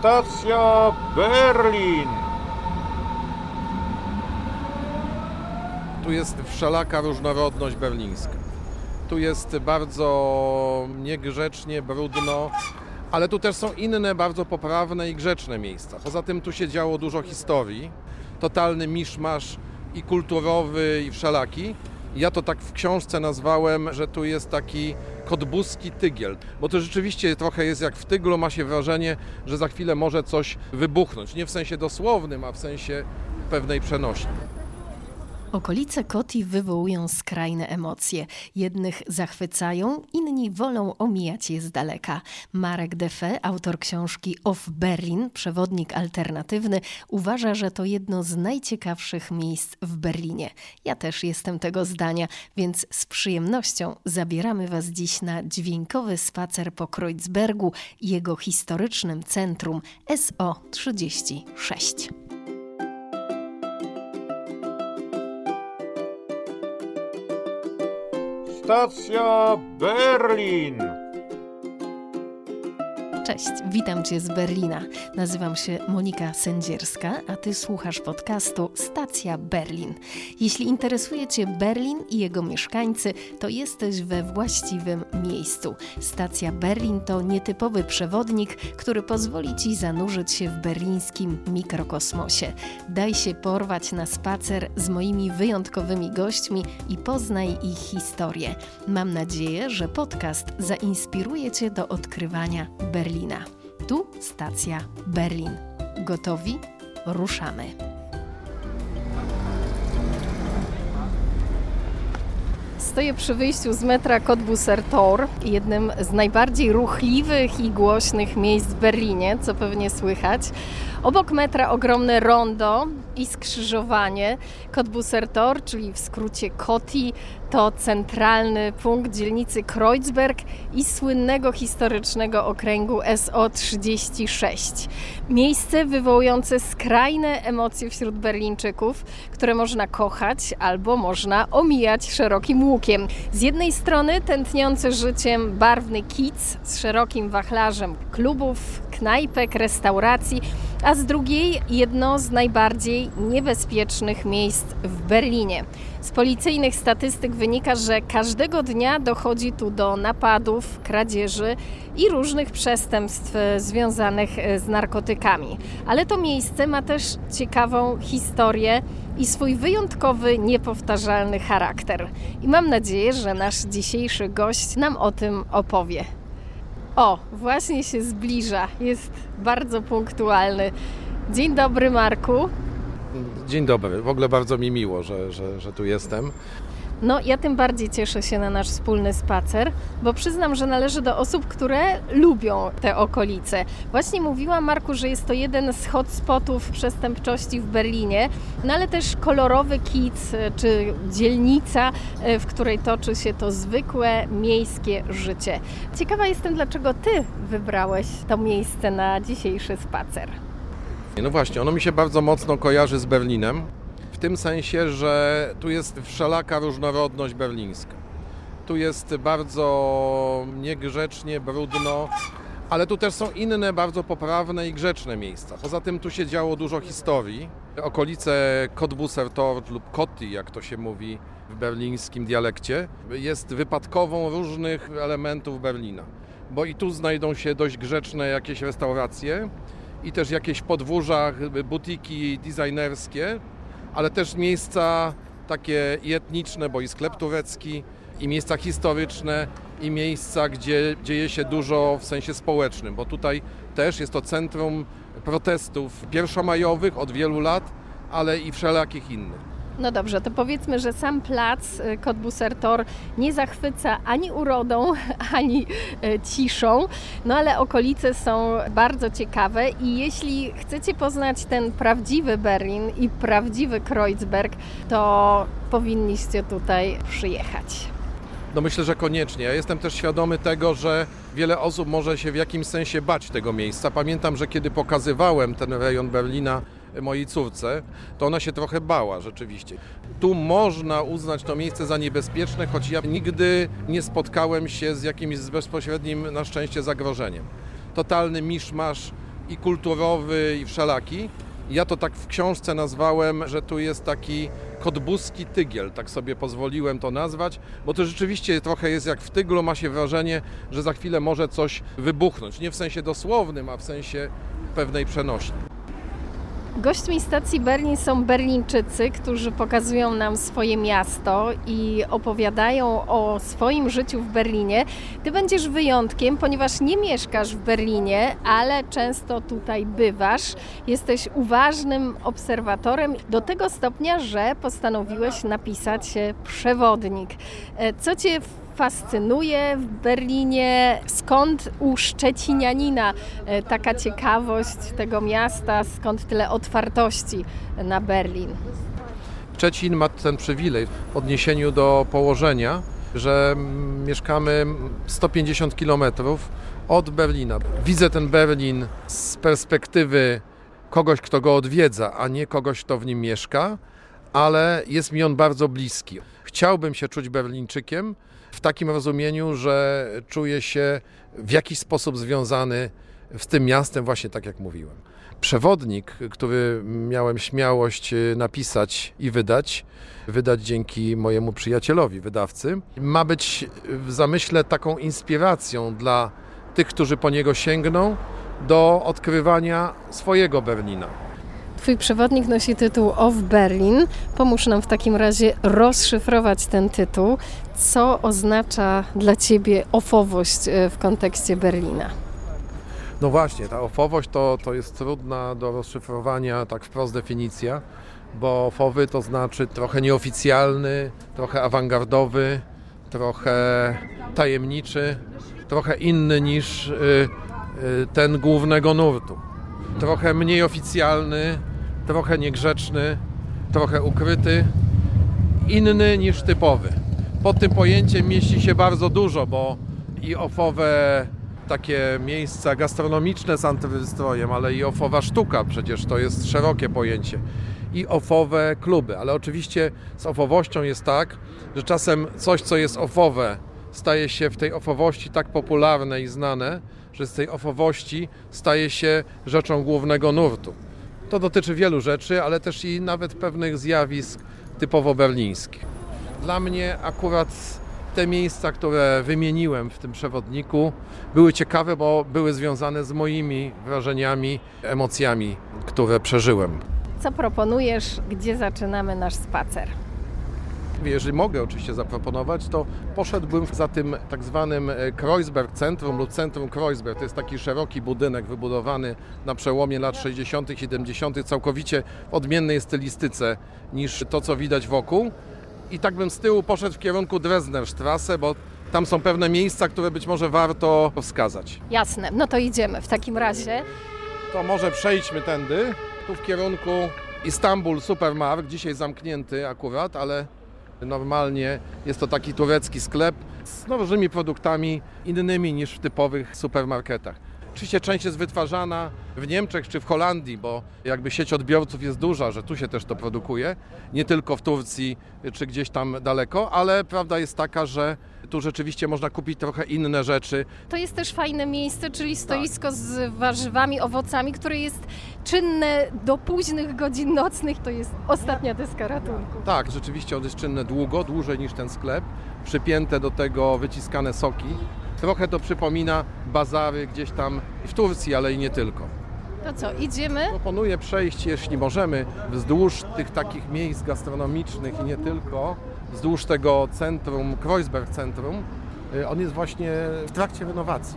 Stacja Berlin. Tu jest wszelaka różnorodność berlińska. Tu jest bardzo niegrzecznie, brudno, ale tu też są inne, bardzo poprawne i grzeczne miejsca. Poza tym tu się działo dużo historii, totalny miszmasz i kulturowy, i wszelaki. Ja to tak w książce nazwałem, że tu jest taki kotbuski tygiel, bo to rzeczywiście trochę jest jak w tyglu, ma się wrażenie, że za chwilę może coś wybuchnąć. Nie w sensie dosłownym, a w sensie pewnej przenośni. Okolice Koti wywołują skrajne emocje. Jednych zachwycają, inni wolą omijać je z daleka. Marek Defe, autor książki Off Berlin, przewodnik alternatywny, uważa, że to jedno z najciekawszych miejsc w Berlinie. Ja też jestem tego zdania, więc z przyjemnością zabieramy Was dziś na dźwiękowy spacer po Kreuzbergu i jego historycznym centrum SO36. Stacja Berlin. Cześć, witam Cię z Berlina. Nazywam się Monika Sędzierska, a Ty słuchasz podcastu Stacja Berlin. Jeśli interesuje Cię Berlin i jego mieszkańcy, to jesteś we właściwym miejscu. Stacja Berlin to nietypowy przewodnik, który pozwoli Ci zanurzyć się w berlińskim mikrokosmosie. Daj się porwać na spacer z moimi wyjątkowymi gośćmi i poznaj ich historię. Mam nadzieję, że podcast zainspiruje Cię do odkrywania Berlina. Berlina. Tu stacja Berlin. Gotowi? Ruszamy. Stoję przy wyjściu z metra Cottbusser Tor, jednym z najbardziej ruchliwych i głośnych miejsc w Berlinie, co pewnie słychać. Obok metra ogromne rondo i skrzyżowanie. Cottbusser Tor, czyli w skrócie COTI, to centralny punkt dzielnicy Kreuzberg i słynnego historycznego okręgu SO36. Miejsce wywołujące skrajne emocje wśród Berlińczyków, które można kochać albo można omijać szerokim łukiem. Z jednej strony tętniący życiem barwny kic z szerokim wachlarzem klubów, knajpek, restauracji, a z drugiej jedno z najbardziej niebezpiecznych miejsc w Berlinie. Z policyjnych statystyk wynika, że każdego dnia dochodzi tu do napadów, kradzieży i różnych przestępstw związanych z narkotykami. Ale to miejsce ma też ciekawą historię i swój wyjątkowy, niepowtarzalny charakter. I mam nadzieję, że nasz dzisiejszy gość nam o tym opowie. O, właśnie się zbliża. Jest bardzo punktualny. Dzień dobry, Marku. Dzień dobry. W ogóle bardzo mi miło, że, że, że tu jestem. No, ja tym bardziej cieszę się na nasz wspólny spacer, bo przyznam, że należy do osób, które lubią te okolice. Właśnie mówiłam, Marku, że jest to jeden z hotspotów przestępczości w Berlinie, no ale też kolorowy kic czy dzielnica, e, w której toczy się to zwykłe miejskie życie. Ciekawa jestem, dlaczego Ty wybrałeś to miejsce na dzisiejszy spacer. No właśnie, ono mi się bardzo mocno kojarzy z Berlinem tym sensie, że tu jest wszelaka różnorodność berlińska. Tu jest bardzo niegrzecznie, brudno, ale tu też są inne, bardzo poprawne i grzeczne miejsca. Poza tym tu się działo dużo historii. Okolice Cottbusser Tor lub Kotti, jak to się mówi w berlińskim dialekcie, jest wypadkową różnych elementów Berlina. Bo i tu znajdą się dość grzeczne jakieś restauracje i też jakieś podwórza, butiki designerskie, ale też miejsca takie etniczne, bo i sklep turecki, i miejsca historyczne, i miejsca, gdzie dzieje się dużo w sensie społecznym, bo tutaj też jest to centrum protestów pierwszomajowych od wielu lat, ale i wszelakich innych. No dobrze, to powiedzmy, że sam plac y, Cottbusser Tor nie zachwyca ani urodą, ani y, ciszą, no ale okolice są bardzo ciekawe i jeśli chcecie poznać ten prawdziwy Berlin i prawdziwy Kreuzberg, to powinniście tutaj przyjechać. No myślę, że koniecznie. Ja jestem też świadomy tego, że wiele osób może się w jakimś sensie bać tego miejsca. Pamiętam, że kiedy pokazywałem ten rejon Berlina mojej córce, to ona się trochę bała rzeczywiście. Tu można uznać to miejsce za niebezpieczne, choć ja nigdy nie spotkałem się z jakimś bezpośrednim na szczęście zagrożeniem. Totalny miszmasz i kulturowy, i wszelaki. Ja to tak w książce nazwałem, że tu jest taki kotbuski tygiel, tak sobie pozwoliłem to nazwać, bo to rzeczywiście trochę jest jak w tyglu, ma się wrażenie, że za chwilę może coś wybuchnąć. Nie w sensie dosłownym, a w sensie pewnej przenośni. Gośćmi stacji Berlin są Berlińczycy, którzy pokazują nam swoje miasto i opowiadają o swoim życiu w Berlinie. Ty będziesz wyjątkiem, ponieważ nie mieszkasz w Berlinie, ale często tutaj bywasz. Jesteś uważnym obserwatorem do tego stopnia, że postanowiłeś napisać przewodnik. E, co cię fascynuje w Berlinie? Skąd u Szczecinianina e, taka ciekawość tego miasta? Skąd tyle otwartości na Berlin? Szczecin ma ten przywilej w odniesieniu do położenia, że mieszkamy 150 km od Berlina. Widzę ten Berlin z perspektywy kogoś, kto go odwiedza, a nie kogoś, kto w nim mieszka, ale jest mi on bardzo bliski. Chciałbym się czuć Berlińczykiem, w takim rozumieniu, że czuję się w jakiś sposób związany z tym miastem, właśnie tak jak mówiłem. Przewodnik, który miałem śmiałość y, napisać i wydać, wydać dzięki mojemu przyjacielowi, wydawcy, ma być w zamyśle taką inspiracją dla tych, którzy po niego sięgną, do odkrywania swojego Berlina. Twój przewodnik nosi tytuł Of Berlin. Pomóż nam w takim razie rozszyfrować ten tytuł. Co oznacza dla Ciebie ofowość e, w kontekście Berlina? No właśnie, ta ofowość to, to jest trudna do rozszyfrowania, tak wprost definicja, bo ofowy to znaczy trochę nieoficjalny, trochę awangardowy, trochę tajemniczy, trochę inny niż y, y, ten głównego nurtu. Trochę mniej oficjalny, trochę niegrzeczny, trochę ukryty, inny niż typowy. Pod tym pojęciem mieści się bardzo dużo, bo i ofowe takie miejsca gastronomiczne z antywystrojem, ale i ofowa sztuka, przecież to jest szerokie pojęcie. I ofowe kluby, ale oczywiście z ofowością jest tak, że czasem coś, co jest ofowe, staje się w tej ofowości tak popularne i znane, że z tej ofowości staje się rzeczą głównego nurtu. To dotyczy wielu rzeczy, ale też i nawet pewnych zjawisk typowo berlińskich. Dla mnie akurat te miejsca, które wymieniłem w tym przewodniku, były ciekawe, bo były związane z moimi wrażeniami, emocjami, które przeżyłem. Co proponujesz, gdzie zaczynamy nasz spacer? Jeżeli mogę oczywiście zaproponować, to poszedłbym za tym tak zwanym e, Kreuzberg Centrum lub Centrum Kreuzberg. To jest taki szeroki budynek wybudowany na przełomie lat 60. i 70. całkowicie w odmiennej stylistyce niż to, co widać wokół. I tak bym z tyłu poszedł w kierunku Dresdnerstrasse, bo tam są pewne miejsca, które być może warto wskazać. Jasne, no to idziemy w takim razie. To może przejdźmy tędy, tu w kierunku Istanbul Supermarkt, dzisiaj zamknięty akurat, ale Normalnie jest to taki turecki sklep z nowymi produktami innymi niż w typowych supermarketach. Oczywiście część jest wytwarzana w Niemczech czy w Holandii, bo jakby sieć odbiorców jest duża, że tu się też to produkuje, nie tylko w Turcji czy gdzieś tam daleko, ale prawda jest taka, że tu rzeczywiście można kupić trochę inne rzeczy. To jest też fajne miejsce, czyli stoisko tak. z warzywami, owocami, które jest czynne do późnych godzin nocnych. To jest ostatnia deska ratunku. Tak, rzeczywiście on jest czynne długo, dłużej niż ten sklep. Przypięte do tego wyciskane soki. Trochę to przypomina bazary gdzieś tam w Turcji, ale i nie tylko. To co, idziemy? Proponuję przejść, jeśli możemy, wzdłuż tych takich miejsc gastronomicznych i nie tylko, wzdłuż tego centrum, Kreuzberg Centrum. Y, on jest właśnie w trakcie renowacji.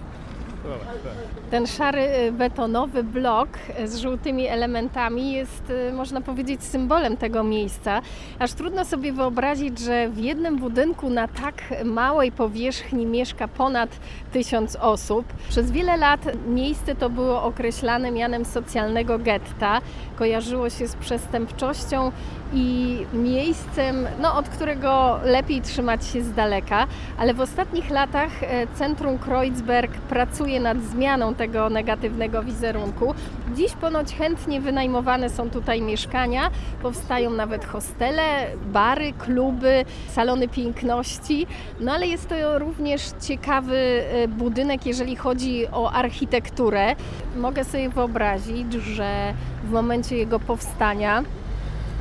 Ten szary y, betonowy blok y, z żółtymi elementami jest, można powiedzieć, symbolem tego miejsca. Aż trudno sobie wyobrazić, że w jednym budynku na tak małej powierzchni mieszka ponad tysiąc osób. Przez wiele lat miejsce to było określane mianem socjalnego getta. Kojarzyło się z przestępczością i miejscem, no, od którego lepiej trzymać się z daleka, ale w ostatnich latach e, Centrum Kreuzberg pracuje nad zmianą tego negatywnego wizerunku. Dziś ponoć chętnie wynajmowane są tutaj mieszkania, powstają nawet hostele, bary, kluby, salony piękności, no ale jest to również ciekawy e, budynek, jeżeli chodzi o architekturę. Mogę sobie wyobrazić, że w momencie jego powstania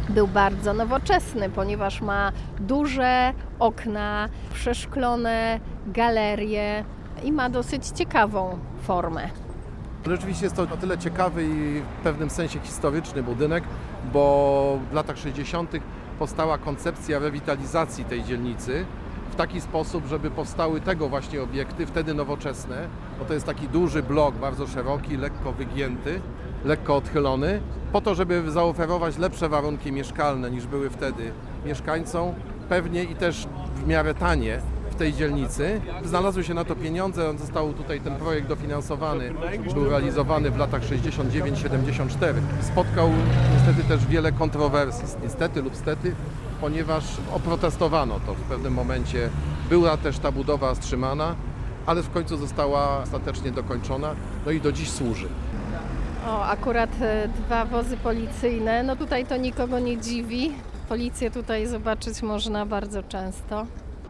był bardzo nowoczesny, ponieważ ma duże okna, przeszklone galerie i ma dosyć ciekawą formę. Rzeczywiście jest to o tyle ciekawy i w pewnym sensie historyczny budynek, bo w latach 60. powstała koncepcja rewitalizacji tej dzielnicy w taki sposób, żeby powstały tego właśnie obiekty, wtedy nowoczesne, bo to jest taki duży blok, bardzo szeroki, lekko wygięty, lekko odchylony, po to, żeby zaoferować lepsze warunki mieszkalne niż były wtedy mieszkańcom, pewnie i też w miarę tanie w tej dzielnicy. Znalazły się na to pieniądze, on został tutaj ten projekt dofinansowany, był realizowany w latach 69-74. Spotkał niestety też wiele kontrowersji, niestety lub stety, ponieważ oprotestowano to w pewnym momencie. Była też ta budowa wstrzymana, ale w końcu została ostatecznie dokończona, no i do dziś służy. O, akurat e, dwa wozy policyjne. No tutaj to nikogo nie dziwi. Policję tutaj zobaczyć można bardzo często.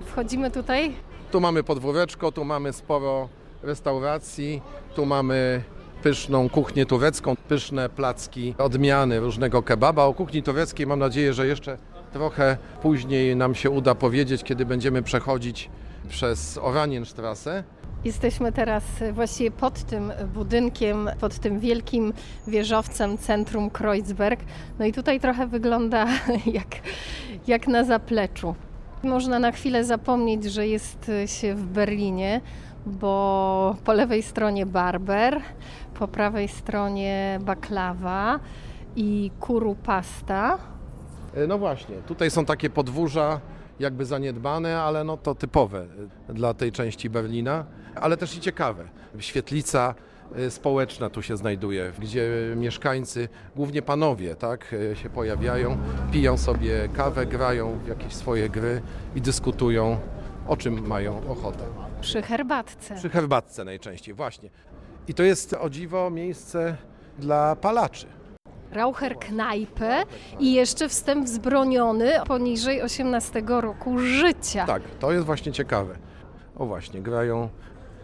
Wchodzimy tutaj. Tu mamy podwóreczko, tu mamy sporo restauracji, tu mamy pyszną kuchnię turecką, pyszne placki, odmiany różnego kebaba. O kuchni tureckiej mam nadzieję, że jeszcze trochę później nam się uda powiedzieć, kiedy będziemy przechodzić przez Oranienstrasse. Jesteśmy teraz właściwie pod tym budynkiem, pod tym wielkim wieżowcem centrum Kreuzberg. No i tutaj trochę wygląda jak, jak na zapleczu. Można na chwilę zapomnieć, że jest się w Berlinie, bo po lewej stronie barber, po prawej stronie baklawa i kuru pasta. E, No właśnie, tutaj są takie podwórza jakby zaniedbane, ale no to typowe dla tej części Berlina, ale też i ciekawe. Świetlica e, społeczna tu się znajduje, gdzie mieszkańcy, głównie panowie, tak, e, się pojawiają, piją sobie kawę, grają w jakieś swoje gry i dyskutują, o czym mają ochotę. Przy herbatce. Przy herbatce najczęściej, właśnie. I to jest o dziwo miejsce dla palaczy. Raucherknajpę i jeszcze wstęp wzbroniony poniżej 18 roku życia. Tak, to jest właśnie ciekawe. O właśnie, grają,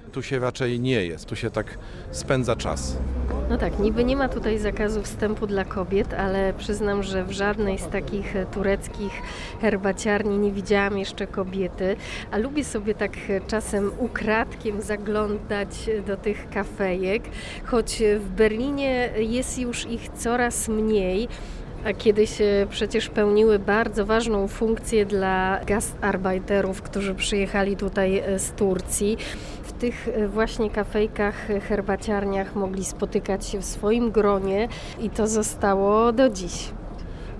tu się raczej nie jest, tu się tak spędza czas. No tak, niby nie ma tutaj zakazu wstępu dla kobiet, ale przyznam, że w żadnej z takich e, tureckich herbaciarni nie widziałam jeszcze kobiety, a lubię sobie tak e, czasem ukradkiem zaglądać e, do tych kafejek, choć w Berlinie jest już ich coraz mniej. A kiedyś przecież pełniły bardzo ważną funkcję dla gastarbeiterów, którzy przyjechali tutaj z Turcji. W tych e, właśnie kafejkach, e, herbaciarniach mogli spotykać się w swoim gronie i to zostało do dziś.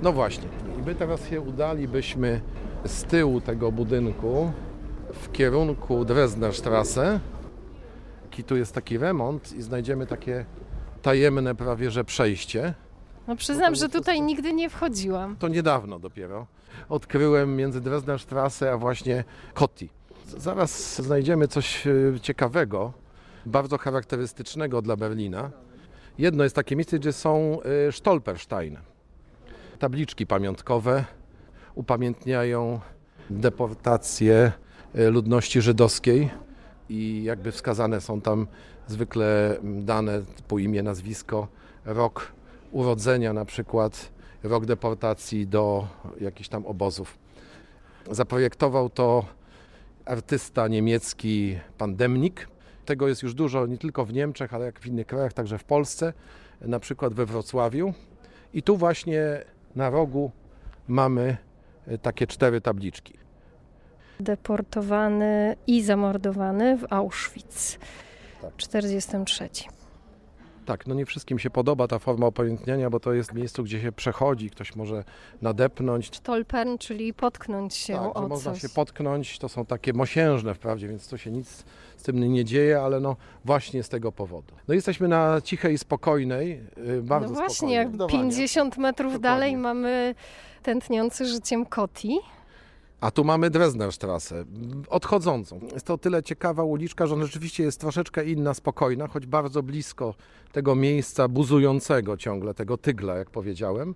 No właśnie, i my teraz się udalibyśmy z tyłu tego budynku w kierunku Dresdner Strasse. I tu jest taki remont i znajdziemy takie tajemne prawie że przejście. No przyznam, że tutaj nigdy nie wchodziłam. To niedawno dopiero odkryłem między Dresdner Strasse a właśnie Kotti. Zaraz znajdziemy coś e, ciekawego, bardzo charakterystycznego dla Berlina. Jedno jest takie miejsce, gdzie są e, Stolperstein. Tabliczki pamiątkowe upamiętniają deportację e, ludności żydowskiej i jakby wskazane są tam zwykle dane typu imię, nazwisko, rok urodzenia na przykład, rok deportacji do jakichś tam obozów. Zaprojektował to artysta niemiecki Pandemnik. Tego jest już dużo nie tylko w Niemczech, ale jak w innych krajach, także w Polsce, na przykład we Wrocławiu. I tu właśnie na rogu mamy e, takie cztery tabliczki. Deportowany i zamordowany w Auschwitz Tak. w 43. Tak, no nie wszystkim się podoba ta forma opamiętniania, bo to jest miejsce, gdzie się przechodzi, ktoś może nadepnąć. Stolpern, czyli potknąć się Tak, o można coś. się potknąć, to są takie mosiężne wprawdzie, więc to się nic z tym nie dzieje, ale no właśnie z tego powodu. No jesteśmy na cichej i spokojnej, yy, bardzo no właśnie, spokojnej. jak Zdecydowanie. 50 metrów Dokładnie. dalej mamy tętniący życiem Koti. A tu mamy Dresdnerstrasse, odchodzącą. Jest to o tyle ciekawa uliczka, że ona rzeczywiście jest troszeczkę inna, spokojna, choć bardzo blisko tego miejsca buzującego ciągle, tego tygla, jak powiedziałem.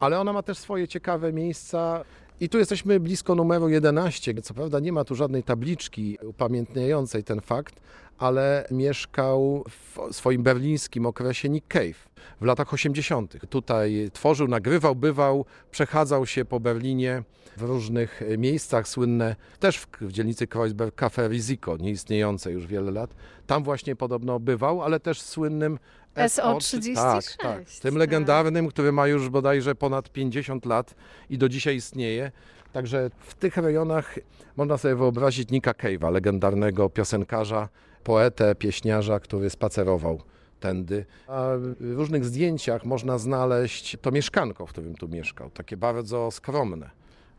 Ale ona ma też swoje ciekawe miejsca. I tu jesteśmy blisko numeru 11. Co prawda nie ma tu żadnej tabliczki upamiętniającej ten fakt, ale mieszkał w swoim berlińskim okresie Nick Cave w latach 80. Tutaj tworzył, nagrywał, bywał, przechadzał się po Berlinie w różnych miejscach słynne, też w, w dzielnicy Kreuzberg Café Risiko, nieistniejące już wiele lat. Tam właśnie podobno bywał, ale też słynnym SO36, Tak, tak. Tym tak. legendarnym, który ma już bodajże ponad 50 lat i do dzisiaj istnieje. Także w tych rejonach można sobie wyobrazić Nika Cave'a, legendarnego piosenkarza, poetę, pieśniarza, który spacerował tędy. A w różnych zdjęciach można znaleźć to mieszkanko, w którym tu mieszkał. Takie bardzo skromne,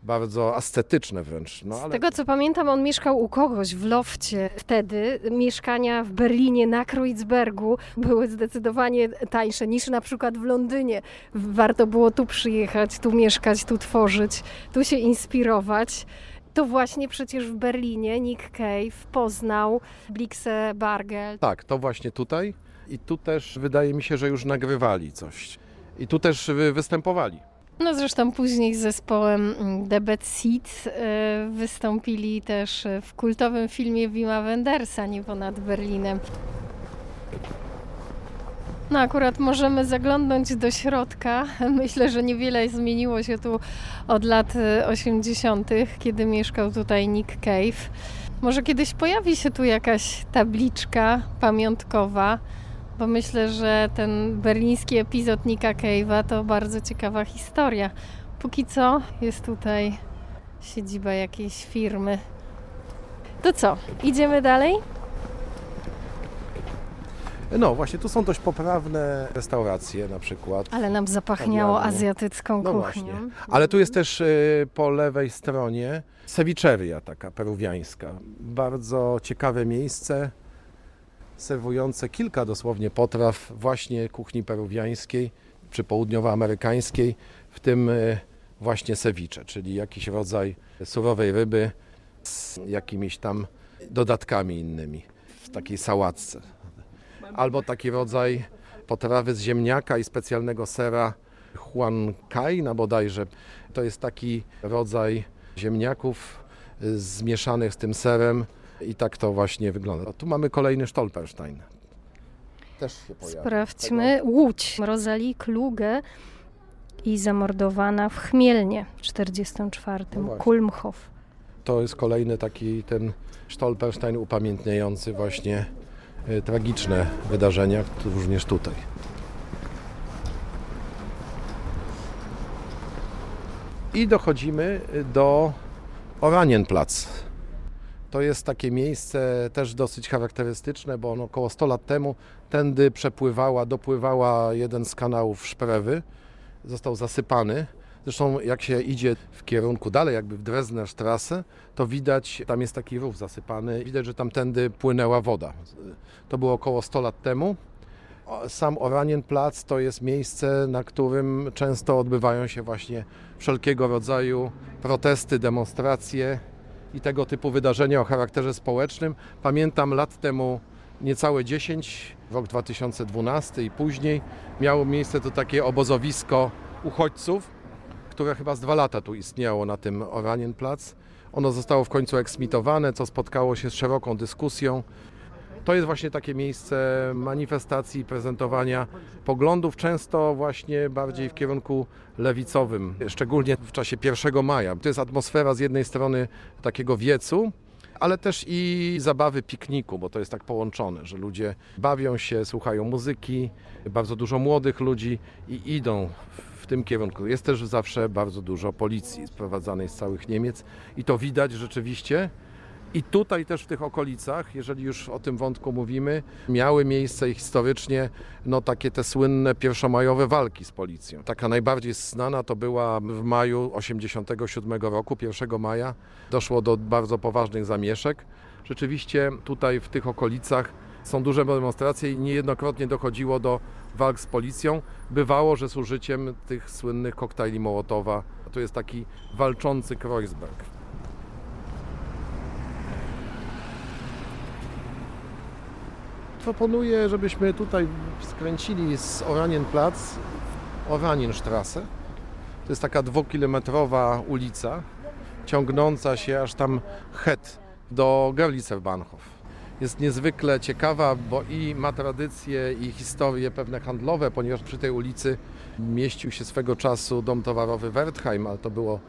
bardzo ascetyczne wręcz. No, Z ale... tego co pamiętam, on mieszkał u kogoś w lofcie. Wtedy mieszkania w Berlinie na Kreuzbergu były zdecydowanie tańsze niż na przykład w Londynie. Warto było tu przyjechać, tu mieszkać, tu tworzyć, tu się inspirować. To właśnie przecież w Berlinie Nick Cave poznał Blixę Bargel. Tak, to właśnie tutaj. I tu też wydaje mi się, że już nagrywali coś. I tu też wy- występowali. No zresztą później z zespołem mm, The Bad Seeds e, wystąpili też w kultowym filmie Wima Wendersa Niebo nad Berlinem. No akurat możemy zaglądnąć do środka. Myślę, że niewiele zmieniło się tu od lat e, 80., kiedy mieszkał tutaj Nick Cave. Może kiedyś pojawi się tu jakaś tabliczka pamiątkowa, bo myślę, że ten berliński epizod Nicka Cave'a to bardzo ciekawa historia. Póki co jest tutaj siedziba jakiejś firmy. To co, idziemy dalej? No właśnie, tu są dość poprawne restauracje na przykład. Ale nam zapachniało Kawiarnie. azjatycką No kuchnią. właśnie. Ale tu jest też y, po lewej stronie cevicheria taka peruwiańska. Bardzo ciekawe miejsce, serwujące kilka dosłownie potraw właśnie kuchni peruwiańskiej czy południowoamerykańskiej, w tym y, właśnie ceviche, czyli jakiś rodzaj surowej ryby z jakimiś tam dodatkami innymi w takiej sałatce. Albo taki rodzaj potrawy z ziemniaka i specjalnego sera huancaina bodajże. To jest taki rodzaj ziemniaków y, zmieszanych z tym serem i tak to właśnie wygląda. A tu mamy kolejny Stolperstein. Też się pojawia. Sprawdźmy. Łódź. Rosalie Kluge i zamordowana w Chmielnie w 44. No. Kulmhof. To jest kolejny taki ten Stolperstein upamiętniający właśnie y, tragiczne wydarzenia, również tutaj. I dochodzimy y, do Oranienplatz. To jest takie miejsce też dosyć charakterystyczne, bo ono około 100 lat temu tędy przepływała, dopływała jeden z kanałów Szprewy. Został zasypany. Zresztą jak się idzie w kierunku dalej, jakby w Dresdnerstrasse, to widać, tam jest taki rów zasypany. Widać, że tamtędy płynęła woda. To było około 100 lat temu. Sam Oranienplatz to jest miejsce, na którym często odbywają się właśnie wszelkiego rodzaju protesty, demonstracje i tego typu wydarzenia o charakterze społecznym. Pamiętam lat temu niecałe 10, rok 2012 i później miało miejsce to takie obozowisko uchodźców, które chyba z dwa lata tu istniało na tym Oranienplatz. Ono zostało w końcu eksmitowane, co spotkało się z szeroką dyskusją. To jest właśnie takie miejsce manifestacji, prezentowania poglądów, często właśnie bardziej w kierunku lewicowym, szczególnie w czasie 1 maja. To jest atmosfera z jednej strony takiego wiecu, ale też i zabawy pikniku, bo to jest tak połączone, że ludzie bawią się, słuchają muzyki, bardzo dużo młodych ludzi i idą w tym kierunku. Jest też zawsze bardzo dużo policji sprowadzanej z całych Niemiec i to widać rzeczywiście. I tutaj też w tych okolicach, jeżeli już o tym wątku mówimy, miały miejsce historycznie no, takie te słynne pierwszomajowe walki z policją. Taka najbardziej znana to była w maju 87 roku, 1 maja. Doszło do bardzo poważnych zamieszek. Rzeczywiście tutaj w tych okolicach są duże demonstracje i niejednokrotnie dochodziło do walk z policją. Bywało, że z użyciem tych słynnych koktajli Mołotowa. To jest taki walczący Kreuzberg. Proponuję, żebyśmy tutaj skręcili z Oranienplatz w Oranienstraße. To jest taka dwukilometrowa ulica, ciągnąca się aż tam het do Gerlitzer-Bahnhof. Jest niezwykle ciekawa, bo i ma tradycje i historie pewne handlowe, ponieważ przy tej ulicy mieścił się swego czasu dom towarowy Wertheim, ale to było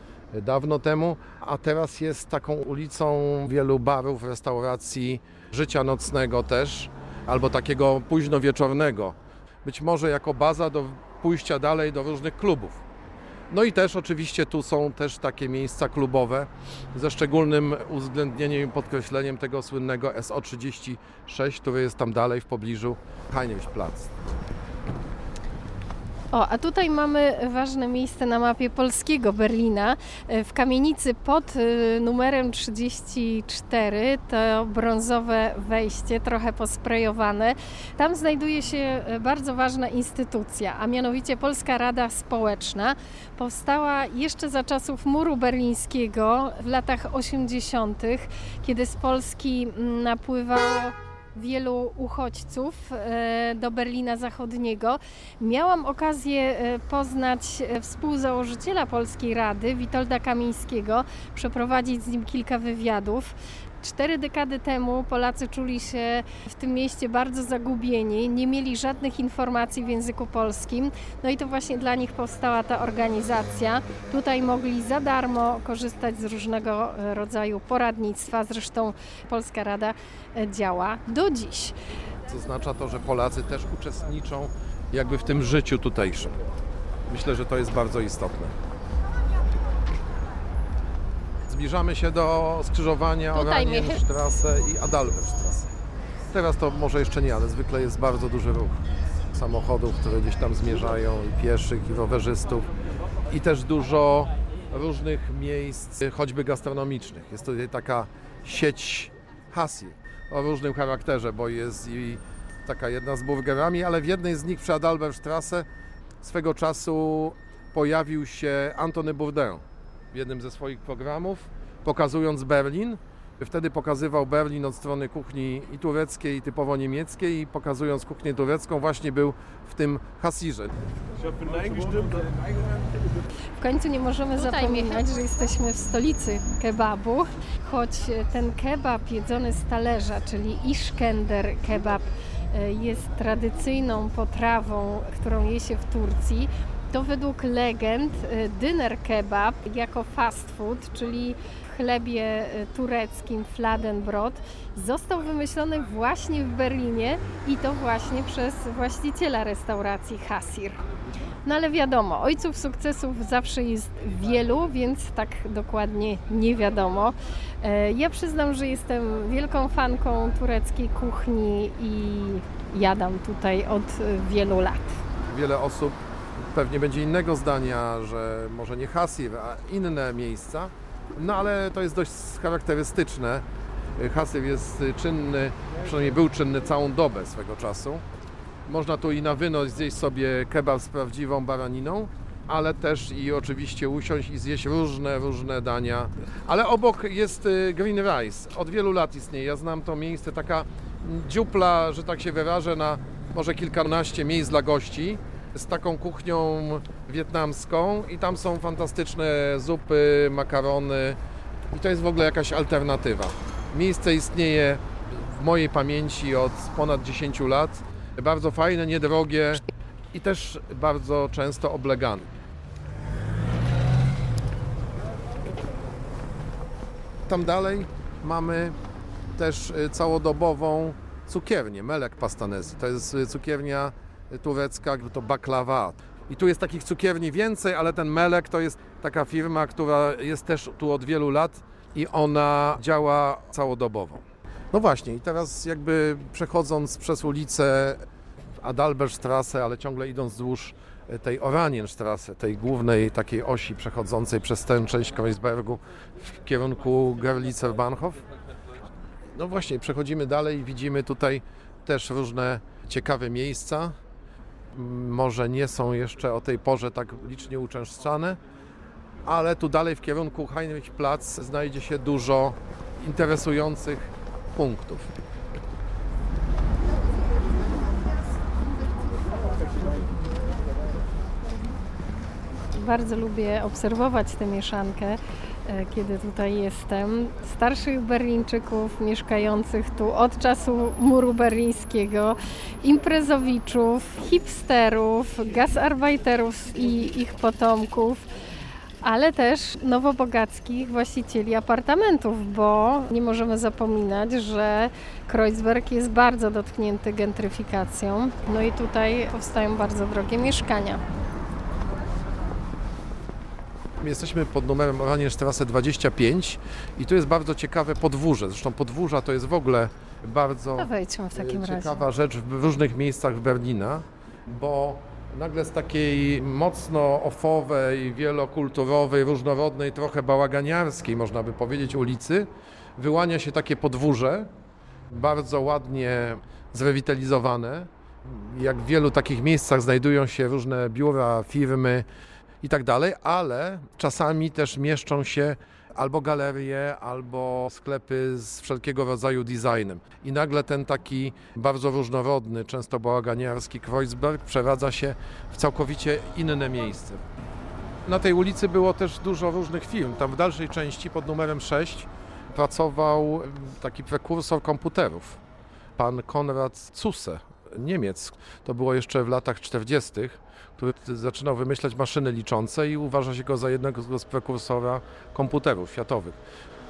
dawno temu, a teraz jest taką ulicą wielu barów, restauracji, życia nocnego też, albo takiego późno wieczornego. Być może jako baza do pójścia dalej do różnych klubów. No i też oczywiście tu są też takie miejsca klubowe ze szczególnym uwzględnieniem i podkreśleniem tego słynnego SO36, który jest tam dalej w pobliżu Heinrichsplatz. O, a tutaj mamy ważne miejsce na mapie polskiego Berlina. W kamienicy pod y, numerem 34 to brązowe wejście, trochę posprejowane. Tam znajduje się bardzo ważna instytucja, a mianowicie Polska Rada Społeczna. Powstała jeszcze za czasów muru berlińskiego w latach 80., kiedy z Polski napływało wielu uchodźców e, do Berlina Zachodniego. Miałam okazję e, poznać e, współzałożyciela Polskiej Rady, Witolda Kamińskiego, przeprowadzić z nim kilka wywiadów. Cztery dekady temu Polacy czuli się w tym mieście bardzo zagubieni, nie mieli żadnych informacji w języku polskim. No i to właśnie dla nich powstała ta organizacja. Tutaj mogli za darmo korzystać z różnego rodzaju poradnictwa. Zresztą Polska Rada działa do dziś. Co oznacza to, że Polacy też uczestniczą jakby w tym życiu tutejszym. Myślę, że to jest bardzo istotne. Zbliżamy się do skrzyżowania Oranienstrasse i Adalberstrasse. Teraz to może jeszcze nie, ale zwykle jest bardzo duży ruch samochodów, które gdzieś tam zmierzają, i pieszych, i rowerzystów. I też dużo różnych miejsc, choćby gastronomicznych. Jest tutaj taka sieć Hasi o różnym charakterze, bo jest i taka jedna z burgerami, ale w jednej z nich przy Adalberstrasse swego czasu pojawił się Antony Bourdain w jednym ze swoich programów, pokazując Berlin. Wtedy pokazywał Berlin od strony kuchni i tureckiej, i typowo niemieckiej, i pokazując kuchnię turecką, właśnie był w tym hasirze. W końcu nie możemy zapominać, że jesteśmy w stolicy kebabu, choć ten kebab jedzony z talerza, czyli Iskender kebab, e, jest tradycyjną potrawą, którą je się w Turcji to według legend y, dyner kebab jako fast food, czyli w chlebie y, tureckim Fladenbrot, został wymyślony właśnie w Berlinie i to właśnie przez właściciela restauracji Hasir. No ale wiadomo, ojców sukcesów zawsze jest wielu, więc tak dokładnie nie wiadomo. E, ja przyznam, że jestem wielką fanką tureckiej kuchni i jadam tutaj od wielu lat. Wiele osób pewnie będzie innego zdania, że może nie Hasir, a inne miejsca. No ale to jest dość charakterystyczne. Hasir jest czynny, przynajmniej był czynny całą dobę swego czasu. Można tu i na wynos zjeść sobie kebab z prawdziwą baraniną, ale też i oczywiście usiąść i zjeść różne, różne dania. Ale obok jest y, Green Rice. Od wielu lat istnieje. Ja znam to miejsce, taka dziupla, że tak się wyrażę, na może kilkanaście miejsc dla gości z taką kuchnią wietnamską i tam są fantastyczne zupy, makarony i to jest w ogóle jakaś alternatywa. Miejsce istnieje w mojej pamięci od ponad 10 lat. Bardzo fajne, niedrogie i też bardzo często oblegane. Tam dalej mamy też całodobową cukiernię, Melek Pastanesi. To jest cukiernia turecka, to baklawa. I tu jest takich cukierni więcej, ale ten Melek to jest taka firma, która jest też tu od wielu lat i ona działa całodobowo. No właśnie, i teraz jakby przechodząc przez ulicę Adalbertstrasse, ale ciągle idąc wzdłuż tej Oranienstrasse, tej głównej takiej osi przechodzącej przez tę część Kreuzbergu w kierunku Gerlitzer Bahnhof. No właśnie, przechodzimy dalej i widzimy tutaj też różne ciekawe miejsca. Może nie są jeszcze o tej porze tak licznie uczęszczane, ale tu dalej w kierunku Heinrichplatz znajdzie się dużo interesujących punktów. Bardzo lubię obserwować tę mieszankę, kiedy tutaj jestem. Starszych Berlińczyków mieszkających tu od czasu muru berlińskiego, imprezowiczów, hipsterów, gasarbeiterów i ich potomków ale też nowobogackich właścicieli apartamentów, bo nie możemy zapominać, że Kreuzberg jest bardzo dotknięty gentryfikacją. No i tutaj powstają bardzo drogie mieszkania. Jesteśmy pod numerem Oranienstrasse 25 i tu jest bardzo ciekawe podwórze. Zresztą podwórza to jest w ogóle bardzo w takim ciekawa razie. rzecz w różnych miejscach w Berlina, bo nagle z takiej mocno ofowej, wielokulturowej, różnorodnej, trochę bałaganiarskiej, można by powiedzieć, ulicy, wyłania się takie podwórze, bardzo ładnie zrewitalizowane. Jak w wielu takich miejscach znajdują się różne biura, firmy i tak dalej, ale czasami też mieszczą się albo galerie, albo sklepy z wszelkiego rodzaju designem. I nagle ten taki bardzo różnorodny, często bałaganiarski Kreuzberg przeradza się w całkowicie inne miejsce. Na tej ulicy było też dużo różnych firm. Tam w dalszej części pod numerem 6 pracował taki prekursor komputerów. Pan Konrad Zuse, Niemiec. To było jeszcze w latach 40 który zaczynał wymyślać maszyny liczące i uważa się go za jednego z prekursora komputerów światowych.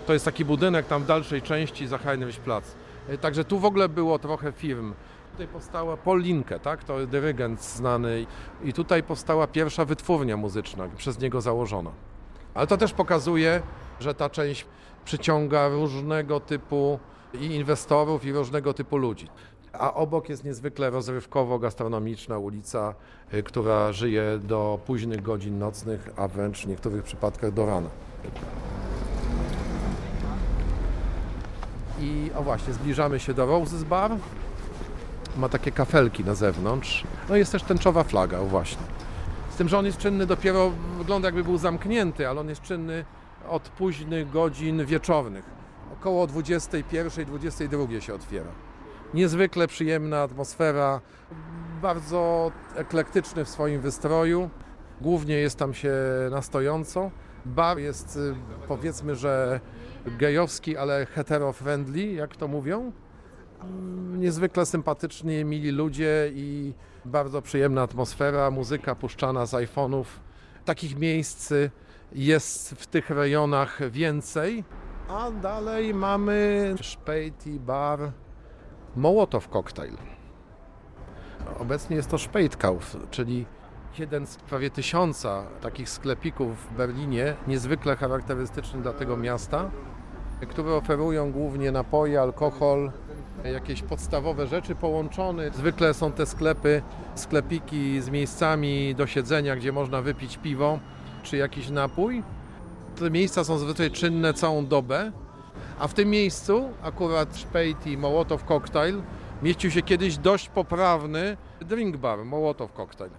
To jest taki budynek tam w dalszej części za Heinrichplatz. E, także tu w ogóle było trochę firm. Tutaj powstała Paul Linke, tak? to dyrygent znany i tutaj powstała pierwsza wytwórnia muzyczna, przez niego założona. Ale to też pokazuje, że ta część przyciąga różnego typu i inwestorów, i różnego typu ludzi a obok jest niezwykle rozrywkowo-gastronomiczna ulica, y, która żyje do późnych godzin nocnych, a wręcz w niektórych przypadkach do rana. I o właśnie, zbliżamy się do Roses Bar. Ma takie kafelki na zewnątrz. No jest też tęczowa flaga, o właśnie. Z tym, że on jest czynny dopiero, wygląda jakby był zamknięty, ale on jest czynny od późnych godzin wieczornych. Około 21-22 się otwiera niezwykle przyjemna atmosfera, bardzo eklektyczny w swoim wystroju. Głównie jest tam się na stojąco. Bar jest y, powiedzmy, że gejowski, ale hetero-friendly, jak to mówią. Niezwykle sympatyczni, mili ludzie i bardzo przyjemna atmosfera, muzyka puszczana z iPhone'ów. Takich miejsc jest w tych rejonach więcej. A dalej mamy Szpejti Bar Mołotow Cocktail. Obecnie jest to Spätkauf, czyli jeden z prawie tysiąca takich sklepików w Berlinie, niezwykle charakterystyczny dla tego miasta, które oferują głównie napoje, alkohol, jakieś podstawowe rzeczy połączone. Zwykle są te sklepy, sklepiki z miejscami do siedzenia, gdzie można wypić piwo czy jakiś napój. Te miejsca są zwyczaj czynne całą dobę a w tym miejscu, akurat Szpejt i Mołotow Cocktail, mieścił się kiedyś dość poprawny drink bar, Mołotow Cocktail.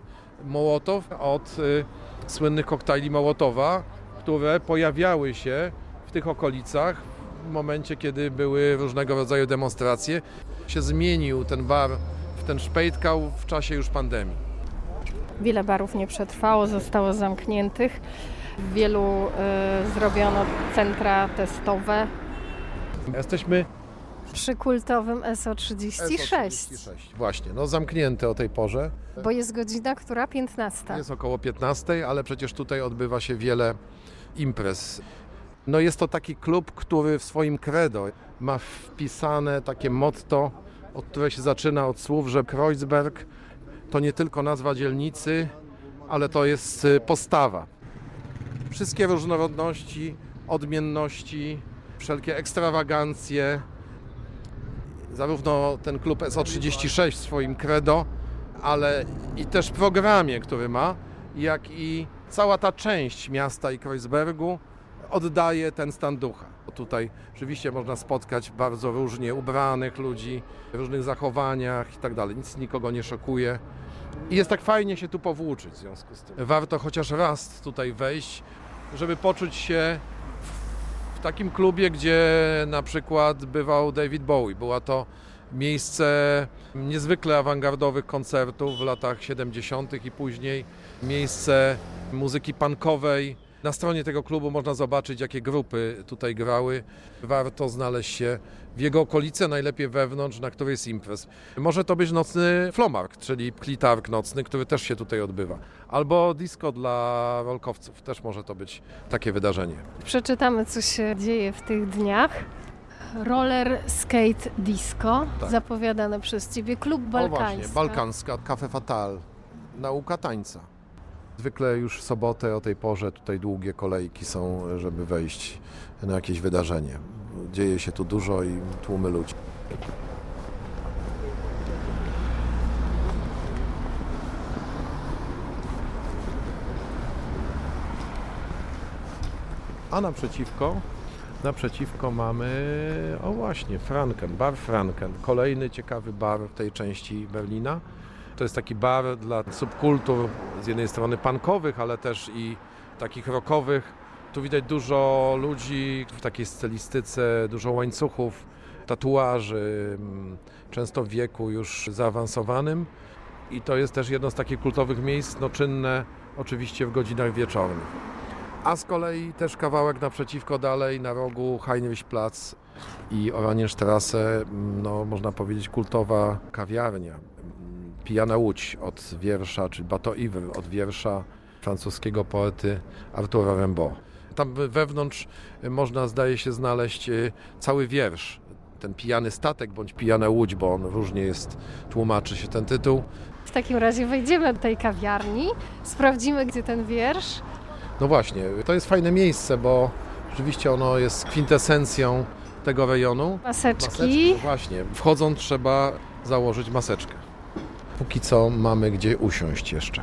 Mołotow od y, słynnych koktajli Mołotowa, które pojawiały się w tych okolicach w momencie, kiedy były różnego rodzaju demonstracje. Się zmienił ten bar w ten szpejtkał w czasie już pandemii. Wiele barów nie przetrwało, zostało zamkniętych. W wielu y, zrobiono centra testowe, Jesteśmy przy kultowym SO36. SO36. Właśnie, no zamknięte o tej porze. Bo jest godzina, która 15. Jest około 15, ale przecież tutaj odbywa się wiele imprez. No jest to taki klub, który w swoim credo ma wpisane takie motto, od które się zaczyna od słów, że Kreuzberg to nie tylko nazwa dzielnicy, ale to jest postawa. Wszystkie różnorodności, odmienności, wszelkie ekstrawagancje. Zarówno ten klub SO36 w swoim credo, ale i też programie, który ma, jak i cała ta część miasta i Kreuzbergu oddaje ten stan ducha. Tutaj rzeczywiście można spotkać bardzo różnie ubranych ludzi, w różnych zachowaniach i tak dalej. Nic nikogo nie szokuje. I jest tak fajnie się tu powłóczyć w związku z tym. Warto chociaż raz tutaj wejść, żeby poczuć się takim klubie, gdzie na przykład bywał David Bowie. Była to miejsce niezwykle awangardowych koncertów w latach 70. i później, miejsce muzyki punkowej. Na stronie tego klubu można zobaczyć, jakie grupy tutaj grały. Warto znaleźć się w jego okolicy, najlepiej wewnątrz, na którejś z imprez. Może to być nocny flomark, czyli plitark nocny, który też się tutaj odbywa. Albo disco dla rolkowców, też może to być takie wydarzenie. Przeczytamy, co się dzieje w tych dniach. Roller Skate Disco, Tak. zapowiadane przez Ciebie, klub O balkański. właśnie, balkanska, Cafe Fatal, nauka tańca. Zwykle już w sobotę o tej porze tutaj długie kolejki są, żeby wejść na jakieś wydarzenie. Dzieje się tu dużo i tłumy ludzi. A naprzeciwko, naprzeciwko mamy, o właśnie, Franken, bar Franken. Kolejny ciekawy bar w tej części Berlina. To jest taki bar dla subkultur, z jednej strony punkowych, ale też i takich rockowych. Tu widać dużo ludzi w takiej stylistyce, dużo łańcuchów, tatuaży, mm, często w wieku już zaawansowanym. I to jest też jedno z takich kultowych miejsc, no czynne oczywiście w godzinach wieczornych. A z kolei też kawałek naprzeciwko dalej, na rogu Heinrichplatz i Oranienstrasse, mm, no można powiedzieć kultowa kawiarnia. Mm, Pijana Łódź od wiersza, czy Bateau Ivre od wiersza francuskiego poety Artura Rimbaud. Tam wewnątrz można, zdaje się, znaleźć y, cały wiersz. Ten pijany statek bądź pijana łódź, bo on różnie jest, tłumaczy się ten tytuł. W takim razie wejdziemy do tej kawiarni, sprawdzimy, gdzie ten wiersz. No właśnie, to jest fajne miejsce, bo rzeczywiście ono jest kwintesencją tego rejonu. Maseczki. no właśnie, wchodząc trzeba założyć maseczkę. Póki co mamy gdzie usiąść jeszcze.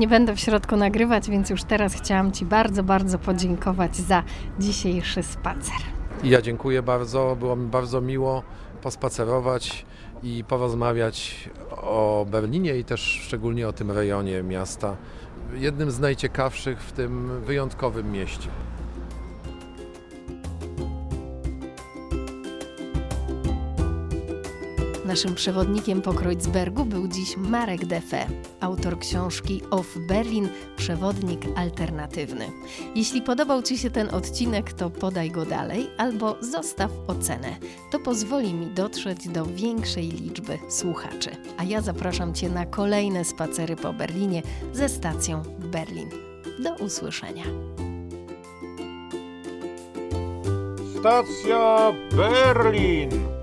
Nie będę w środku nagrywać, więc już teraz chciałam Ci bardzo, bardzo podziękować za dzisiejszy spacer. Ja dziękuję bardzo, było mi bardzo miło pospacerować i porozmawiać o Berlinie i też szczególnie o tym rejonie miasta. Jednym z najciekawszych w tym wyjątkowym mieście. Naszym przewodnikiem po Kreuzbergu był dziś Marek Defe, autor książki Off Berlin Przewodnik Alternatywny. Jeśli podobał Ci się ten odcinek, to podaj go dalej albo zostaw ocenę. To pozwoli mi dotrzeć do większej liczby słuchaczy. A ja zapraszam Cię na kolejne spacery po Berlinie ze stacją Berlin. Do usłyszenia. Stacja Berlin.